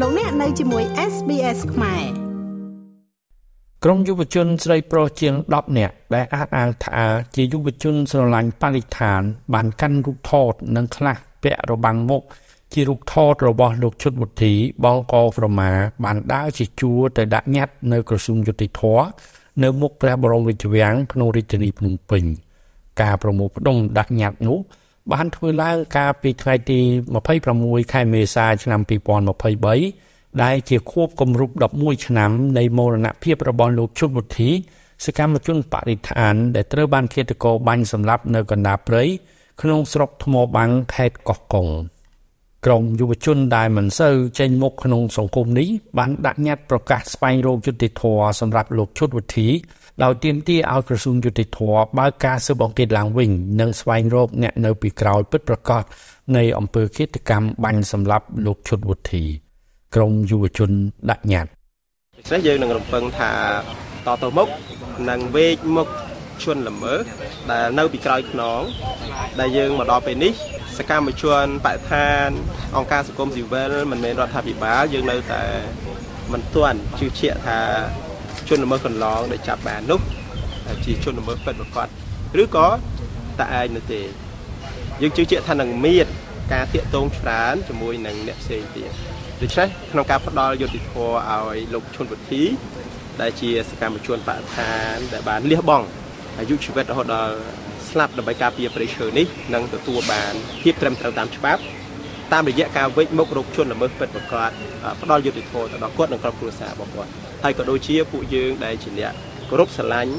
លោកអ្នកនៅជាមួយ SBS ខ្មែរក្រុមយុវជនស្រីប្រុសជាង10នាក់ដែលអះអាងថាជាយុវជនស្រឡាញ់បរិស្ថាន បានកាន់រូបថតនិងខ្លះពាក់របាំងមុខជារូបថតរបស់លោកឈុតវុធីបងកប្រមាបានដើរជាជួរទៅដាក់ញត្តិនៅក្រសួងយុតិធម៌នៅមុខព្រះបរមរាជវាំងក្នុងរាជធានីភ្នំពេញ ការប្រមូលផ្ដុំដាក់ញត្តិនោះ បានធ្វើឡើងកាលពីថ្ងៃទី26ខែមេសាឆ្នាំ2023ដែលជាខួបគម្រប់11ឆ្នាំនៃមរណភាពរបស់លោកជុនវុធីសកម្មជនបរិស្ថាន ដែលត្រូវបានឃាតករបាញ់សម្លាប់នៅកណ្ដាលព្រៃក្នុងស្រុកថ្មបាំងខេត្តកោះកុងក្រុមយុវជនដែលមិនសូវចេញមុខក្នុងសង្គមនេះបានដាក់ញត្តិប្រកាសស្វែងរកយុត្តិធម៌សម្រាប់លោកឈុតវុធី ដោយទាមទារឲ្យក្រសួងយុតិធធបើកការស៊ើបអង្កេតឡើងវិញនិងស្វែងរកអ្នកនៅពីក្រោយពិតប្រាកដនៃអំពើឃាតកម្មបាញ់សម្លាប់លោកឈុតវុធីក្រមយុវជនដាក់ញត្តិដូច្នេះយើងនឹងរំពឹងថាតទៅមុខនឹងវេកមុខជន់ល្មើដែលនៅពីក្រោយខ្នង ដែលយើងមកដល់ពេលនេះសកម្មជនបរិស្ថានអង្គការសង្គមស៊ីវិលមិនមែនរដ្ឋាភិបាលយើងនៅតែមិនទាន់ជឿជាក់ថា ជនល្មើសកន្លងដែលចាប់បាននោះជាជនល្មើសពិតប្រាកដឬក៏តែឯងនោះទេយើងជឿជាក់ថានឹងមានការតាកតងច្រើនជាមួយនឹងអ្នកផ្សេងទៀតដូច្នេះក្នុងការផ្ដល់យុត្តិធម៌ឲ្យលោកឈុនវុធី ដែលជាសកម្មជនបរិស្ថានដែលបានលះបង់អាយុជីវិតរហូតដល់ស្លាប់ដើម្បីការពារព្រៃឈើនេះនឹងទទួលបានភាពត្រឹមត្រូវតាមច្បាប់ តាមរយៈការវិច្ចមុខរកជនល្មើសពិតប្រាកដផ្ដល់យុត្តិធម៌ទៅដល់គាត់និងក្រុមគ្រួសាររបស់គាត់ហើយក៏ដូចជាពួកយើងដែលជាអ្នកគោរពស្រឡាញ់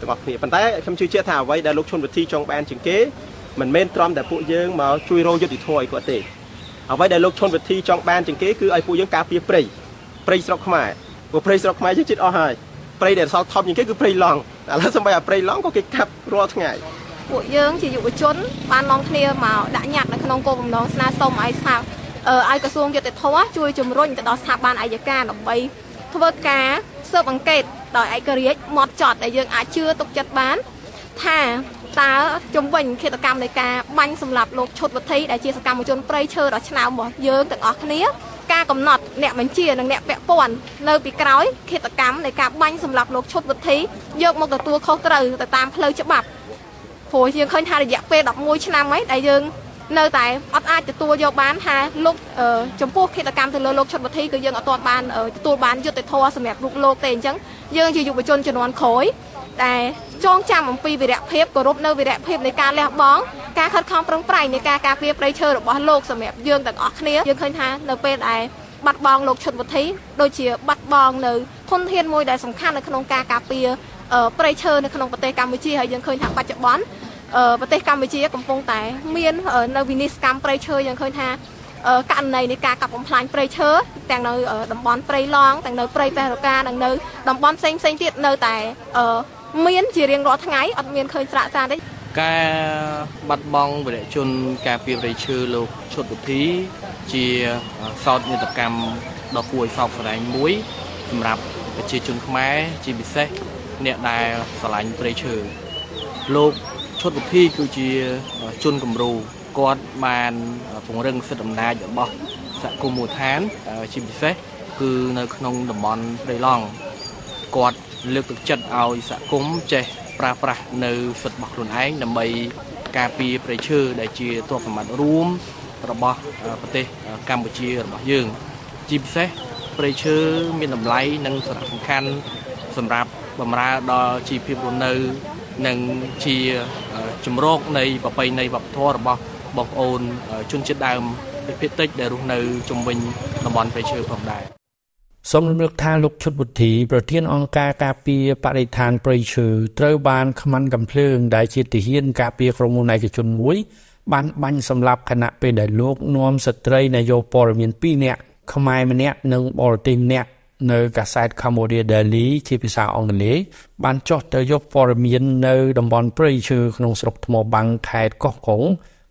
ទាំងអស់គ្នាប៉ុន្តែខ្ញុំជឿជាក់ថាអ្វីដែលលោកឈុនវិធីចង់បានជាងគេមិនមែនត្រឹមតែពួកយើងមកជួយរោយុទ្ធធម៌ឲ្យគាត់ទេអ្វីដែលលោកឈុនវិធីចង់បានជាងគេគឺឲ្យពួកយើងការពារព្រៃព្រៃស្រុកខ្មែរព្រោះព្រៃស្រុកខ្មែរយើងជិតអស់ហើយព្រៃដែលសល់ថប់ជាងគេគឺព្រៃឡង់ឥឡូវសំបីអាព្រៃឡង់ក៏គេកាប់រាល់ថ្ងៃ ពួកយើងជាយុវជនបាននាំគ្នាមកដាក់ញត្តិនៅក្នុងគោលបំណងស្នើសុំឲ្យស្ថាបឲ្យក្រសួងយុតិធធជួយជំរុញទៅដល់ស្ថាប័នអាយកាដើម្បីធ្វើការស៊ើបអង្កេតដោយឯករាជ្យម៉ត់ចត់ដែលយើងអាចជឿទុកចិត្តបាន ថាតើជំវិញឃាតកម្មនៃការបាញ់សម្លាប់លោកឈុតវុធីដែលជាសកម្មជនប្រៃឈើដ៏ឆ្នើមរបស់យើងទាំងអស់គ្នាការកំណត់អ្នកបញ្ជានិងអ្នកពាក់ព័ន្ធនៅពីក្រោយឃាតកម្មនៃការបាញ់សម្លាប់លោកឈុតវុធីយកមកទទួលខុសត្រូវទៅតាមផ្លូវច្បាប់ ព្រោះយើងឃើញថារយៈពេល11ឆ្នាំហើយដែលយើងនៅតែអត់អាចទទួលយកបានថាលោកចំពោះគិតកម្មទៅលើលោកឈុតវុធីគឺយើងអត់ទាន់បានទទួលបានយុត្តិធម៌សម្រាប់រូបលោកទេអញ្ចឹងយើងជាយុវជនជំនាន់ក្រោយដែលចងចាំអំពីវីរៈភាពគោរពនៅវីរៈភាពនៃការលះបង់ការខិតខំប្រឹងប្រែងនៃការការពារប្រៃឈើរបស់លោកសម្រាប់យើងទាំងអស់គ្នាយើងឃើញថានៅពេលដែលបាត់បង់លោកឈុតវុធីដូចជាបាត់បង់នៅ ធនធានមួយដែលសំខាន់នៅក្នុងការការពារប្រៃឈើនៅក្នុងប្រទេសកម្ពុជាហើយយើងឃើញថាបច្ចុប្បន្នប្រទេសកម្ពុជាកំពុងតែមាននៅវិនិស្សកម្មព្រៃឈើយើងឃើញថាករណីនៃការកាប់បំផ្លាញព្រៃឈើទាំងនៅតំបន់ព្រៃឡង់ទាំងនៅព្រៃបេះរកានិងនៅតំបន់ផ្សេងផ្សេងទៀតនៅតែមានជារៀងរាល់ថ្ងៃអត់មានឃើញស្រាកស្រានទេការបាត់បង់វរៈជនការពីព្រៃឈើលោកឈុតវិធីជាសោតនេតកម្មដ៏គួរឲ្យសោកសនាមួយសម្រាប់ ប្រជាជនខ្មែរជាពិសេសអ្នកដែលស្រឡាញ់ព្រៃឈើលោកឈុតវិធីគឺជាជនគំរូគាត់បានពង្រឹងសិទ្ធិអំណាចរបស់សហគមន៍មូលដ្ឋានជាពិសេសគឺនៅក្នុងតំបន់ព្រៃឡង់គាត់លើកទឹកចិត្តឲ្យសហគមន៍ចេះប្រើប្រាស់នៅសិទ្ធិរបស់ខ្លួនឯងដើម្បីការពារព្រៃឈើដែលជាទ្រព្យសម្បត្តិរួមរបស់ប្រទេសកម្ពុជារបស់យើងជាពិសេស ព្រៃឈើមានតម្លៃនិងសារៈសំខាន់សម្រាប់បម្រើដល់ជីវភាពរស់នៅ និងជាជំរកនៃប្រពៃណីវប្បធម៌របស់បងប្អូនជនជាតិដើមភាគតិចដែលរស់នៅជុំវិញតំបន់ព្រៃឈើផងដែរសូមរំលឹកថាលោកឈុតវុធីប្រធានអង្គការការពារបរិស្ថានព្រៃឈើត្រូវបានខ្មាន់កំភ្លើងដែលជាទាហានការពារក្រុមហ៊ុនឯកជនមួយបានបាញ់សម្លាប់ខណៈពេលដែលលោកនាំស្ត្រីនយោបាយព័ត៌មាន2នាក់ ខ្មែរម្នាក់និងបរទេសម្នាក់នៅកាសែត Cambodia Daily ជាភាសាអង់គ្លេសបានចុះទៅយកព័ត៌មាននៅតំបន់ព្រៃឈើក្នុងស្រុកថ្មបាំងខេត្តកោះកុង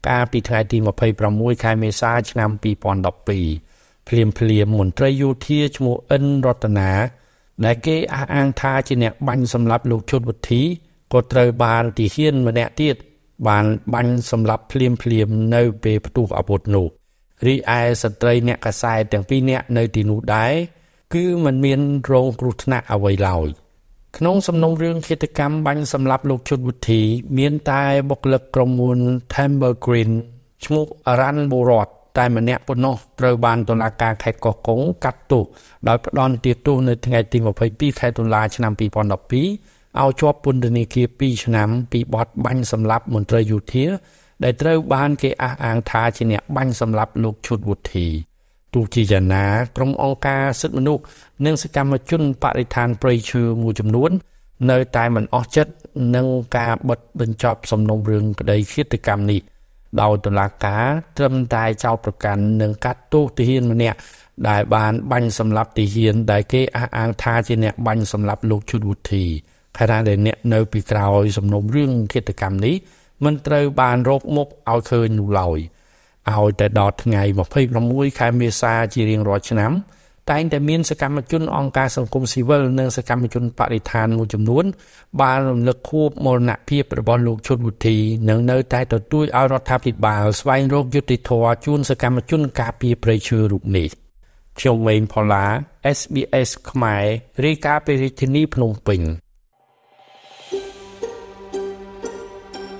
កាលពីថ្ងៃទី26ខែមេសាឆ្នាំ2012ភ្លាមភ្លាមមន្ត្រីយោធាឈ្មោះអិនរតនាដែលគេអះអាងថាជាអ្នកបាញ់សម្លាប់លោកឈុតវុធីក៏ត្រូវបានទីហ៊ានម្នាក់ទៀតបានបាញ់សម្លាប់ភ្លាមភ្លាមនៅពេលផ្ទុះអាវុធនោះ រីឯស្ត្រីអ្នកកសែតទាំងពីរនាក់នៅទីនោះដែរគឺมันមានរងគ្រោះថ្នាក់អ្វីឡើយក្នុងសំណុំរឿងឃាតកម្មបាញ់សម្លាប់លោកជុតវុធី មានតែបុគ្គលិកក្រុមហ៊ុន Timber Green ឈ្មោះអរ៉ាន់បូរតតែម្នាក់ប៉ុណ្ណោះត្រូវបានតុលាការខេត្តកោះកុងកាត់ទោសដោយផ្ដន្ទាទោសនៅថ្ងៃទី22ខែតុលាឆ្នាំ2012ឲ្យជាប់ពន្ធនាគារ2ឆ្នាំពីបទបាញ់សម្លាប់មន្ត្រីយោធា ដែលត្រូវបានគេអះអាងថាជាអ្នកបាញ់សម្លាប់លោកឈុតវុធីទោះជាយ៉ាងណាក្រុមអង្គការសិទ្ធិមនុស្សនិងសកម្មជនបរិស្ថានព្រៃឈើមួយចំនួន នៅតែមិនអស់ចិត្តនឹងការបិទបញ្ចប់សំណុំរឿងក្តីឃាតកម្មនេះដោយតុលាការត្រឹមតែចោទប្រកាន់និងកាត់ទោសទាហានម្នាក់ដែលបានបាញ់សម្លាប់ទាហានដែលគេអះអាងថាជាអ្នកបាញ់សម្លាប់លោកឈុតវុធីខណៈដែលអ្នកនៅពីក្រោយសំណុំរឿងឃាតកម្មនេះ មិនត្រូវបានរកមុខឲ្យឃើញនោះឡើយឲ្យតែដល់ថ្ងៃ26ខែមេសាជារៀងរាល់ឆ្នាំតែងតែមានសកម្មជនអង្គការសង្គមស៊ីវិលនិងសកម្មជនបរិស្ថានមួយចំនួន បានរំលឹកខួបមរណភាពរបស់លោកឈុតវុធីនិងនៅតែទទូចឲ្យរដ្ឋាភិបាលស្វែងរកយុត្តិធម៌ជូនសកម្មជនការពារព្រៃឈើរូបនេះខ្ញុំវេងផល្លា SBS ខ្មែររាយការណ៍ពីរាជធានីភ្នំពេញ